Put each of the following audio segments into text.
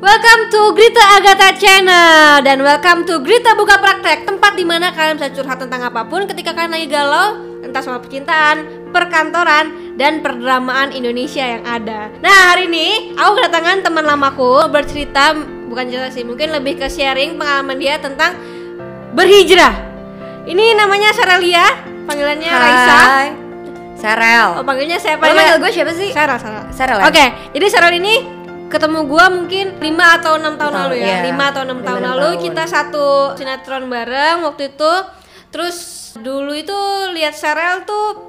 Welcome to Grita Agatha Channel dan welcome to Grita Buka Praktek Tempat di mana kalian bisa curhat tentang apa pun ketika kalian lagi galau Entah soal percintaan, perkantoran, dan perdramaan Indonesia yang ada Nah hari ini aku kedatangan teman lamaku bercerita Bukan cerita sih, mungkin lebih ke sharing pengalaman dia tentang berhijrah Ini namanya Sarelia, panggilannya Raisa Hai. Sarel. Oh panggilnya siapa Lo ya? manggil gue siapa sih? Sarah, Sarah. Sarel. ya? Oke, jadi Sarel ini ketemu gua mungkin 5 atau 6 tahun lalu ya. iya. 5 atau 6 Lima, tahun enam lalu tahun. kita satu sinetron bareng waktu itu. Terus dulu itu lihat Sarel tuh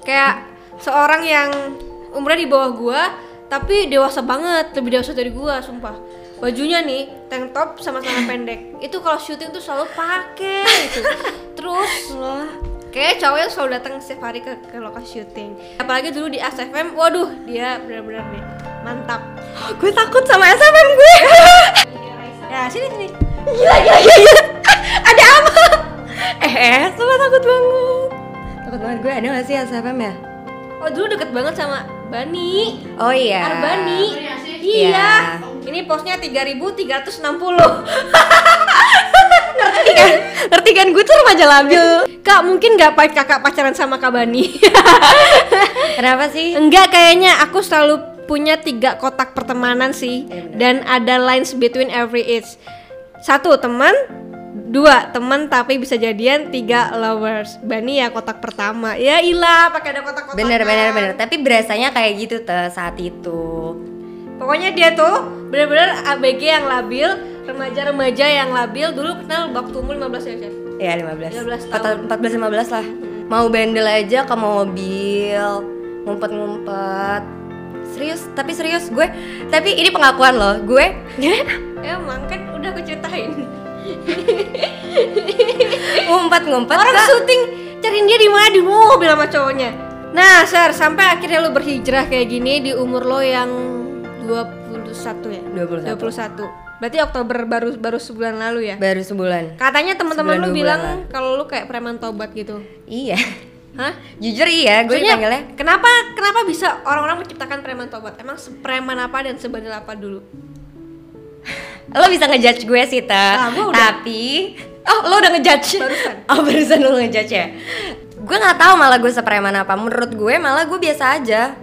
kayak seorang yang umurnya di bawah gua tapi dewasa banget, lebih dewasa dari gua, sumpah. Bajunya nih tank top sama celana pendek. Itu kalau syuting tuh selalu pakai itu. Terus Kayak cowoknya selalu datang setiap hari ke, ke lokasi syuting Apalagi dulu di ASFM, waduh dia benar-benar nih mantap gue takut sama SFM gue. Ya sini sini gila gila gila. gila. Ada apa? Eh, eh, sumpah takut banget. Takut banget gue ada gak sih SFM ya? Oh dulu deket banget sama Bani Oh iya. Arbani Iya. Iya Ini posnya 3360 Ngerti kan? Ngerti kan gue tuh remaja labil. Kak mungkin gak pahit kakak pacaran sama Kak Bani Kenapa sih? Enggak kayaknya aku selalu punya tiga kotak pertemanan sih. Dan ada lines between every age. Satu teman. Dua teman tapi bisa jadian. Tiga lovers. Bani ya kotak pertama. Ya ilah pakai ada kotak-kotak Bener bener bener. Tapi berasanya kayak gitu tuh saat itu. Pokoknya dia tuh bener-bener ABG yang labil Remaja-remaja yang labil. Dulu kenal waktu umur 15 ya Chef? Ya 15 15 tahun. 14 15 lah. Mau bandel aja ke mobil Ngumpet-ngumpet Serius, tapi serius gue Tapi ini pengakuan loh Gue emang kan udah aku ceritain ngumpet-ngumpet Orang ke- syuting cariin dia di mana di mobil sama cowoknya. Nah, Sar, sampai akhirnya lo berhijrah kayak gini di umur lo yang 21 ya? 21. 21. Berarti Oktober baru baru sebulan lalu ya? Baru sebulan Katanya teman-teman lu bilang kalau lu kayak preman tobat gitu. Iya Hah? Jujur iya, gue Maksudnya, dipanggilnya kenapa kenapa bisa orang-orang menciptakan preman tobat? Emang preman apa dan sebandel apa dulu? Lo bisa ngejudge gue sih, Ah, gue udah. Tapi Oh, lo udah ngejudge? Barusan. Oh, barusan lo ngejudge ya? Gue gak tahu malah gue sepreman apa Menurut gue malah gue biasa aja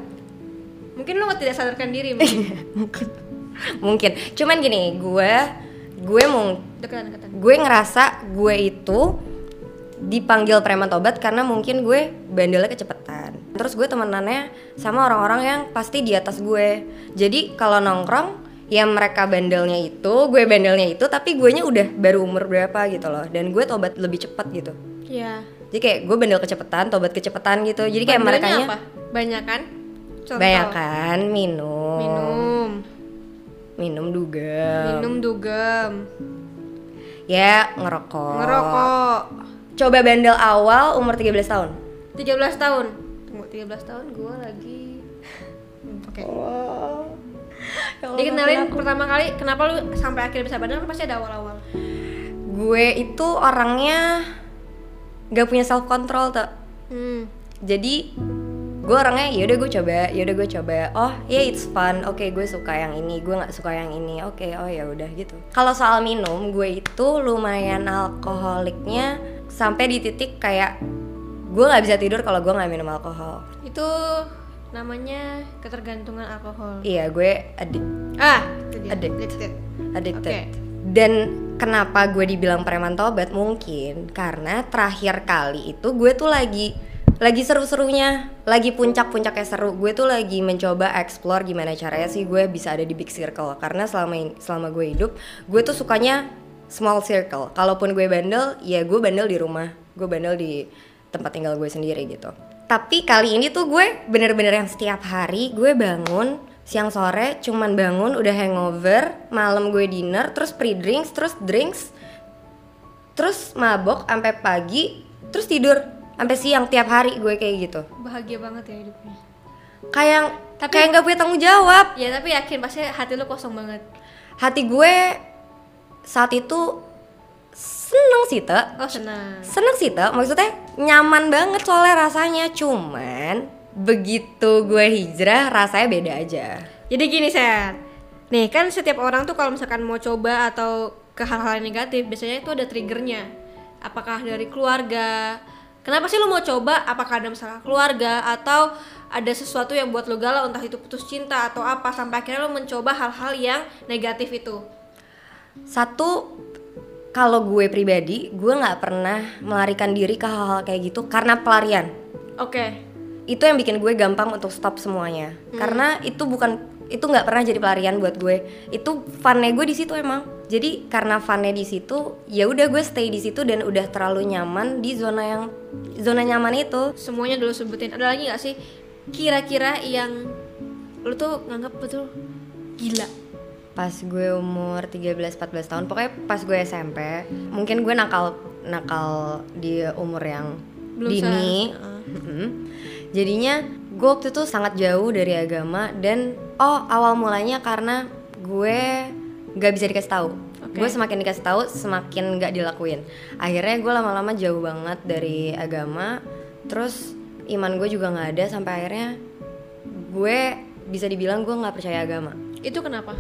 Mungkin lu tidak sadarkan diri mungkin. mungkin mungkin cuman gini gue gue mau gue ngerasa gue itu dipanggil preman tobat karena mungkin gue bandelnya kecepatan terus gue temenannya sama orang-orang yang pasti di atas gue jadi kalau nongkrong ya mereka bandelnya itu gue bandelnya itu tapi gue nya udah baru umur berapa gitu loh dan gue tobat lebih cepat gitu Iya. jadi kayak gue bandel kecepatan tobat kecepatan gitu jadi kayak mereka apa? Banyak kan? Banyak kan minum Minum. minum dugem Minum dugem. ya ngerokok Ngerokok. Coba bandel awal umur 13 tahun 13 tahun. Tunggu 13 tahun gua lagi Oke. Ya Dikenalin pertama kali kenapa lu sampai akhirnya bisa bandel kan pasti ada awal-awal. gue itu orangnya gak punya self control tuh Hmm. jadi gue orangnya ya udah gue coba ya udah gue coba oh ya it's fun oke gue suka yang ini gue nggak suka yang ini oke oh ya udah gitu kalau soal minum gue itu lumayan alkoholiknya sampai di titik kayak gue nggak bisa tidur kalau gue nggak minum alkohol Itu namanya ketergantungan alkohol. iya gue adik Ah. Addicted. addicted. Oke. Dan kenapa gue dibilang preman tobat mungkin karena terakhir kali itu gue tuh lagi lagi seru-serunya, lagi puncak-puncaknya seru. Gue tuh lagi mencoba explore gimana caranya sih gue bisa ada di big circle karena selama in- selama gue hidup, gue tuh sukanya small circle. Kalaupun gue bandel, ya gue bandel di rumah. Gue bandel di tempat tinggal gue sendiri gitu. Tapi kali ini tuh gue bener-bener yang setiap hari gue bangun siang sore cuman bangun udah hangover malam gue dinner terus pre drinks terus drinks terus mabok sampai pagi terus tidur sampai siang tiap hari gue kayak gitu Bahagia banget ya hidupnya. kayak Tapi- kayak nggak punya tanggung jawab Ya tapi yakin pasti hati lu kosong banget. hati gue saat itu seneng sih te Oh senang. seneng sih te maksudnya nyaman banget soalnya rasanya cuman begitu gue hijrah rasanya beda aja Jadi gini Ser, Nih kan setiap orang tuh kalau misalkan mau coba atau ke hal-hal negatif biasanya itu ada triggernya. Apakah dari keluarga? Kenapa sih lo mau coba? Apakah ada masalah keluarga atau ada sesuatu yang buat lo galau entah itu putus cinta atau apa sampai akhirnya lo mencoba hal-hal yang negatif itu? Satu kalau gue pribadi, gue nggak pernah melarikan diri ke hal-hal kayak gitu karena pelarian. Oke. Itu yang bikin gue gampang untuk stop semuanya. Karena itu bukan itu nggak pernah jadi pelarian buat gue. Itu funnya gue di situ emang. Jadi karena funnya di situ, ya udah gue stay di situ dan udah terlalu nyaman di zona yang zona nyaman itu. Semuanya dulu sebutin. Ada lagi gak sih kira-kira yang lo tuh nganggap betul gila? Pas gue umur 13-14 tahun, pokoknya pas gue SMP, mungkin gue nakal nakal di umur yang Belum dini. Mm-mm. Jadinya gue waktu itu sangat jauh dari agama dan oh awal mulanya karena gue nggak bisa dikasih tahu. Oke. Gue semakin dikasih tahu semakin nggak dilakuin. Akhirnya gue lama-lama jauh banget dari agama. Terus iman gue juga nggak ada sampai akhirnya gue bisa dibilang gue nggak percaya agama Itu kenapa?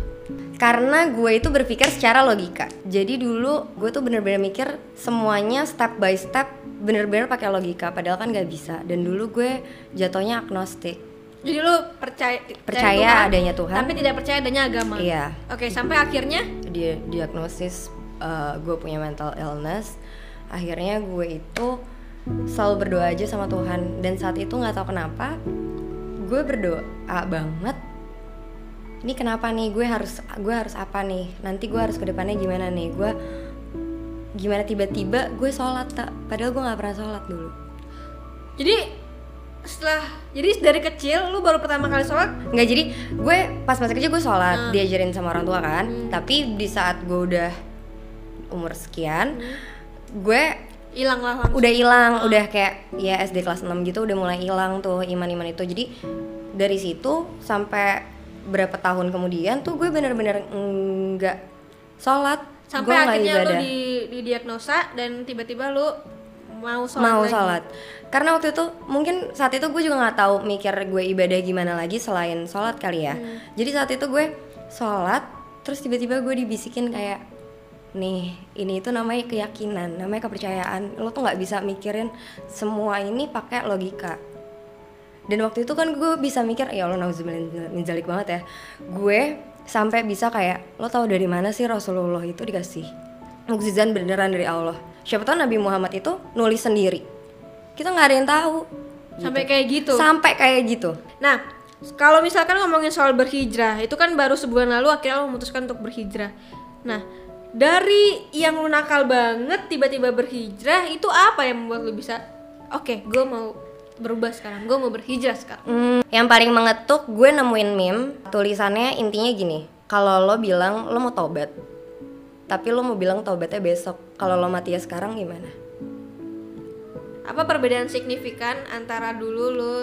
karena gue itu berpikir secara logika jadi dulu gue tuh bener-bener mikir semuanya step by step bener-bener pakai logika padahal kan nggak bisa. Dan dulu gue jatuhnya agnostik. Jadi lo percaya Percaya adanya Tuhan. tapi tidak percaya adanya agama. iya. Oke, sampai akhirnya? Dia diagnosis uh, gue punya mental illness. Akhirnya gue itu selalu berdoa aja sama Tuhan. Dan saat itu nggak tahu kenapa gue berdoa banget. Ini kenapa nih? Gue harus gue harus apa nih? Nanti gue harus ke depannya gimana nih? Gue gimana tiba-tiba gue sholat tak padahal gue nggak pernah sholat dulu. Jadi setelah jadi dari kecil lu baru pertama kali sholat? Nggak jadi gue pas masih kecil gue sholat diajarin sama orang tua kan. Tapi di saat gue udah umur sekian gue hilang lah langsung. udah hilang udah kayak ya SD kelas 6 gitu udah mulai hilang tuh iman-iman itu. Jadi dari situ sampai berapa tahun kemudian tuh gue bener-bener nggak sholat sampai nggak akhirnya lu ibadah. di didiagnosa dan tiba-tiba lu mau sholat mau lagi. sholat karena waktu itu mungkin saat itu gue juga nggak tahu mikir gue ibadah gimana lagi selain sholat kali ya Hmm. jadi saat itu gue sholat terus tiba-tiba gue dibisikin kayak nih ini itu namanya keyakinan namanya kepercayaan lo tuh nggak bisa mikirin semua ini pakai logika dan waktu itu kan gue bisa mikir ya Allah nauzubillah min zalik banget ya gue sampai bisa kayak lo tahu dari mana sih Rasulullah itu dikasih mukjizat beneran dari Allah? Siapa tahu Nabi Muhammad itu nulis sendiri. Kita nggak ada yang tahu. Sampai kayak gitu? Sampai kayak gitu. Nah kalau misalkan ngomongin soal berhijrah itu kan baru sebulan lalu akhirnya lo memutuskan untuk berhijrah. Nah dari yang nakal banget tiba-tiba berhijrah itu apa yang membuat lu bisa oke gue mau berubah sekarang. Gue mau berhijrah sekarang. Hmm, yang paling mengetuk gue nemuin meme. Tulisannya intinya gini kalau lo bilang lo mau tobat tapi lo mau bilang tobatnya besok kalau lo mati ya sekarang gimana? Apa perbedaan signifikan antara dulu lu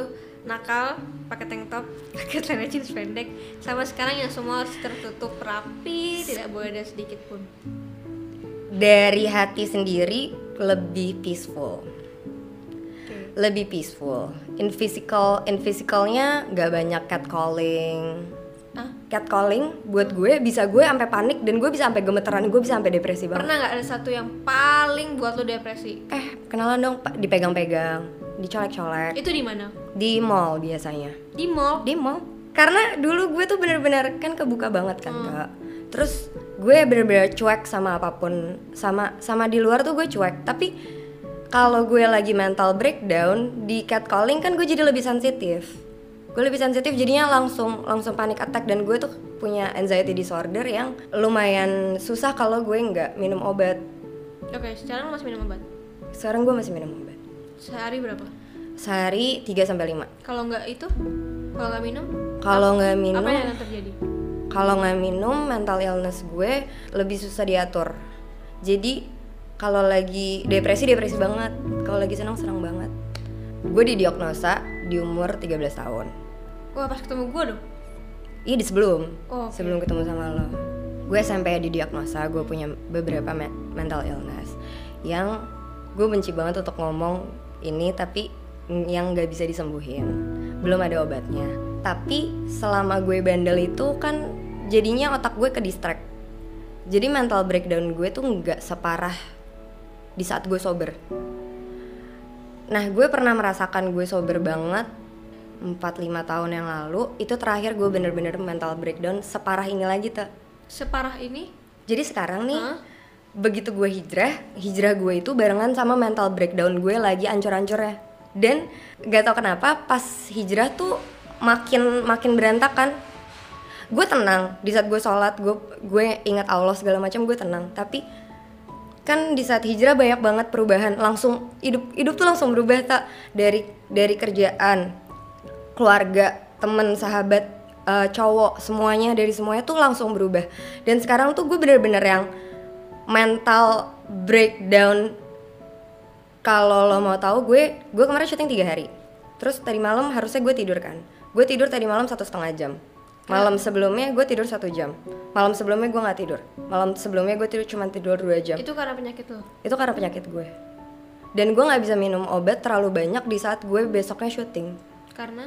nakal pakai tank top pakai celana jeans pendek sama sekarang yang semua harus tertutup rapi tidak boleh ada sedikit pun? Dari hati sendiri lebih peaceful lebih peaceful. In physical in physicalnya nggak banyak catcalling. Hah? catcalling buat gue bisa gue sampai panik dan gue bisa sampai gemeteran gue bisa sampai depresi banget. Pernah nggak ada satu yang paling buat lu depresi? Eh kenalan dong dipegang-pegang dicolek-colek. Itu di mana? Di mall biasanya. Di mall? Di mall. Karena dulu gue tuh bener-bener kan kebuka banget kan kak. Terus gue bener-bener cuek sama apa pun sama sama di luar tuh gue cuek. Tapi kalau gue lagi mental breakdown di catcalling kan gue jadi lebih sensitif. Gue lebih sensitif jadinya langsung langsung panic attack. Dan gue tuh punya anxiety disorder yang lumayan susah kalau gue nggak minum obat. Oke sekarang lu masih minum obat? Sekarang gue masih minum obat. Sehari berapa? Sehari 3 sampai 5 kalau nggak itu? Kalau nggak minum? Kalau nggak minum apa yang akan terjadi? Kalau nggak minum mental illness gue lebih susah diatur. Jadi kalau lagi depresi depresi banget. Kalau lagi senang senang banget. Gue didiagnosa di umur 13 tahun. Wah pas ketemu gue dong? Iya di sebelum. Oh, oke. sebelum ketemu sama lo. Gue SMP didiagnosa. Gue punya beberapa me- mental illness yang gue benci banget untuk ngomong ini tapi yang nggak bisa disembuhin. Belum ada obatnya. Tapi selama gue bandel itu kan jadinya otak gue ke distract jadi mental breakdown gue tuh nggak separah di saat gue sober. Nah gue pernah merasakan gue sober banget 4-5 tahun yang lalu itu terakhir gue bener-bener mental breakdown separah ini lagi tuh Separah ini? jadi sekarang nih Hah? begitu gue hijrah hijrah gue itu barengan sama mental breakdown gue lagi ancur-ancurnya. Dan gak tau kenapa pas hijrah tuh makin makin berantakan. Gue tenang di saat gue sholat gue gue ingat Allah segala macam gue tenang. Tapi kan di saat hijrah banyak banget perubahan. Langsung hidup hidup tuh langsung berubah tak dari dari kerjaan keluarga temen sahabat eh, cowok semuanya dari semuanya tuh langsung berubah. Dan sekarang tuh gue bener-bener yang mental breakdown. Kalau lo mau tahu gue gue kemarin syuting tiga hari. Terus tadi malam harusnya gue tidur kan. Gue tidur tadi malam satu setengah jam malam sebelumnya gue tidur satu jam. Malam sebelumnya gue nggak tidur. Malam sebelumnya gue tidur cuma tidur dua jam. Itu karena penyakit lo. itu karena penyakit gue. Dan gue nggak bisa minum obat terlalu banyak di saat gue besoknya syuting. Karena?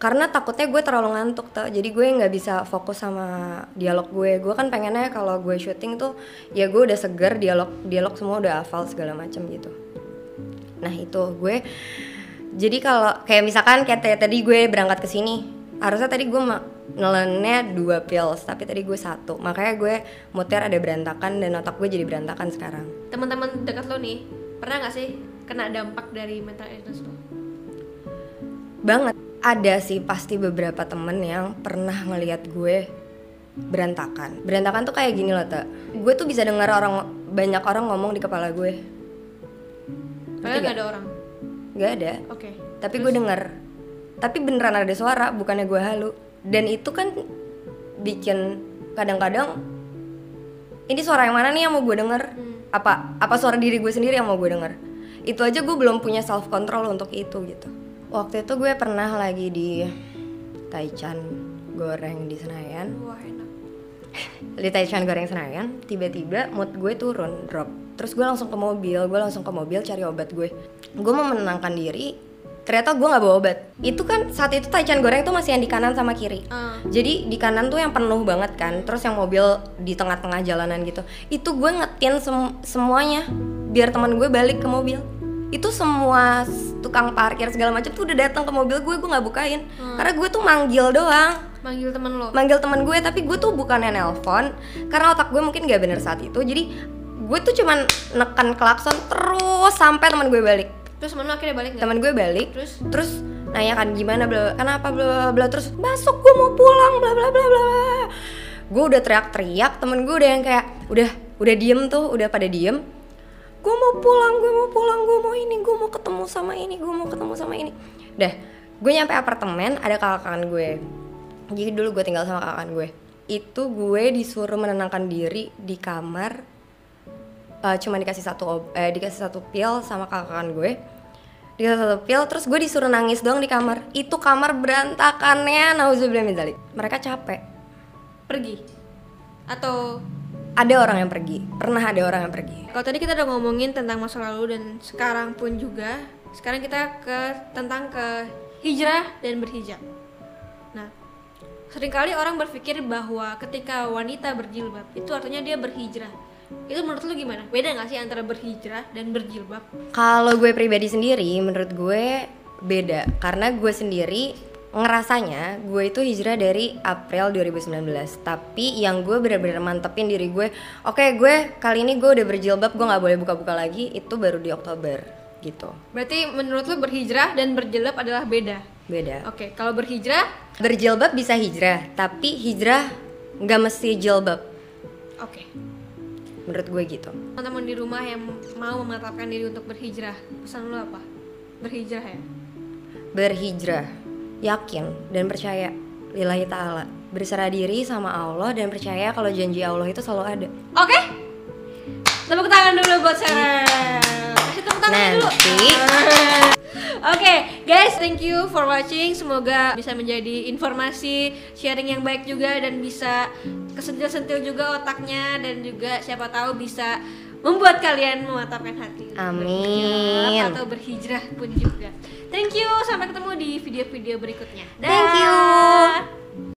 Karena takutnya gue terlalu ngantuk tuh jadi gue nggak bisa fokus sama dialog gue. Gue kan pengennya kalau gue syuting tuh ya gue udah seger dialog dialog semua udah hafal segala macam gitu. Nah itu gue. Jadi kalau kayak misalkan kayak tadi gue berangkat ke sini harusnya tadi gue nelennya dua pills tapi tadi gue satu. Makanya gue muter ada berantakan dan otak gue jadi berantakan sekarang. Teman-teman dekat lo nih pernah nggak sih kena dampak dari mental illness lo? banget. Ada sih pasti beberapa temen yang pernah ngelihat gue berantakan. Berantakan tuh kayak gini loh tak gue tuh bisa dengar orang banyak orang ngomong di kepala gue. Padahal nggak ada orang. nggak ada. Oke. tapi gue denger. Tapi beneran ada suara bukannya gue halu dan itu kan bikin kadang-kadang ini suara yang mana nih yang mau gue denger? Apa apa suara diri gue sendiri yang mau gue denger? Itu aja gue belum punya self control untuk itu gitu. Waktu itu gue pernah lagi di Taichan goreng di Senayan. Wah enak. di Taichan goreng Senayan tiba-tiba mood gue turun drop. Terus gue langsung ke mobil gue langsung ke mobil cari obat gue. Gue mau menenangkan diri ternyata gue nggak bawa obat. Itu kan saat itu Taichan goreng tuh masih yang di kanan sama kiri. Ah. jadi di kanan tuh yang penuh banget kan terus yang mobil di tengah-tengah jalanan gitu. Itu gue ngetin sem- semuanya biar teman gue balik ke mobil. Itu semua tukang parkir segala macam tuh udah datang ke mobil gue gue nggak bukain. Karena gue tuh manggil doang. Manggil temen lo. manggil teman gue tapi gue tuh bukannya nelpon. Karena otak gue mungkin gak bener saat itu. Jadi gue tuh cuman neken klakson terus sampai teman gue balik Terus temen lo akhirnya balik nggak? teman gue balik Terus? terus nanya kan gimana bla kenapa bla bla bla terus masuk gue mau pulang bla bla bla bla bla." gue udah teriak-teriak temen gue udah yang kayak udah udah diem tuh udah pada diem gue mau pulang gue mau pulang gue mau ini gue mau ketemu sama ini gue mau ketemu sama ini dah gue nyampe apartemen ada kakak gue jadi dulu gue tinggal sama kakak gue itu gue disuruh menenangkan diri di kamar eh, cuma dikasih satu eh, dikasih satu pil sama kakak gue dikasih satu pil terus gue disuruh nangis doang di kamar itu kamar berantakannya nauzubillah min dzalik. mereka capek Pergi. Atau ada orang yang pergi pernah ada orang yang pergi kalau tadi kita udah ngomongin tentang masa lalu dan sekarang pun juga sekarang kita ke tentang ke hijrah dan berhijab. Nah, sering kali orang berpikir bahwa ketika wanita berjilbab itu artinya dia berhijrah. Itu menurut lu gimana? Beda nggak sih antara berhijrah dan berjilbab? Kalau gue pribadi sendiri, menurut gue beda karena gue sendiri ngerasanya gue itu hijrah dari April 2019 tapi yang gue bener-bener mantepin diri gue oke gue kali ini gue udah berjilbab gue nggak boleh buka-buka lagi itu baru di Oktober gitu Berarti menurut lu berhijrah dan berjilbab adalah beda. beda Oke, kalau berhijrah, berjilbab bisa hijrah tapi hijrah nggak mesti jilbab oke. Menurut gue gitu Teman-teman di rumah yang mau mematapkan diri untuk berhijrah, pesan lu apa? Berhijrah ya. berhijrah yakin dan percaya lillahi ta'ala berserah diri sama Allah dan percaya kalau janji Allah itu selalu ada Oke. Tepuk tangan dulu buat Sarah. Kasih tepuk tangan dulu. Nanti. Oke, guys, thank you for watching. Semoga bisa menjadi informasi sharing yang baik juga dan bisa kesentil-sentil juga otaknya dan juga siapa tahu bisa membuat kalian mematapkan hati. Amin. Berhijrah Atau berhijrah pun juga. Thank you. Sampai ketemu di video-video berikutnya. Thank you.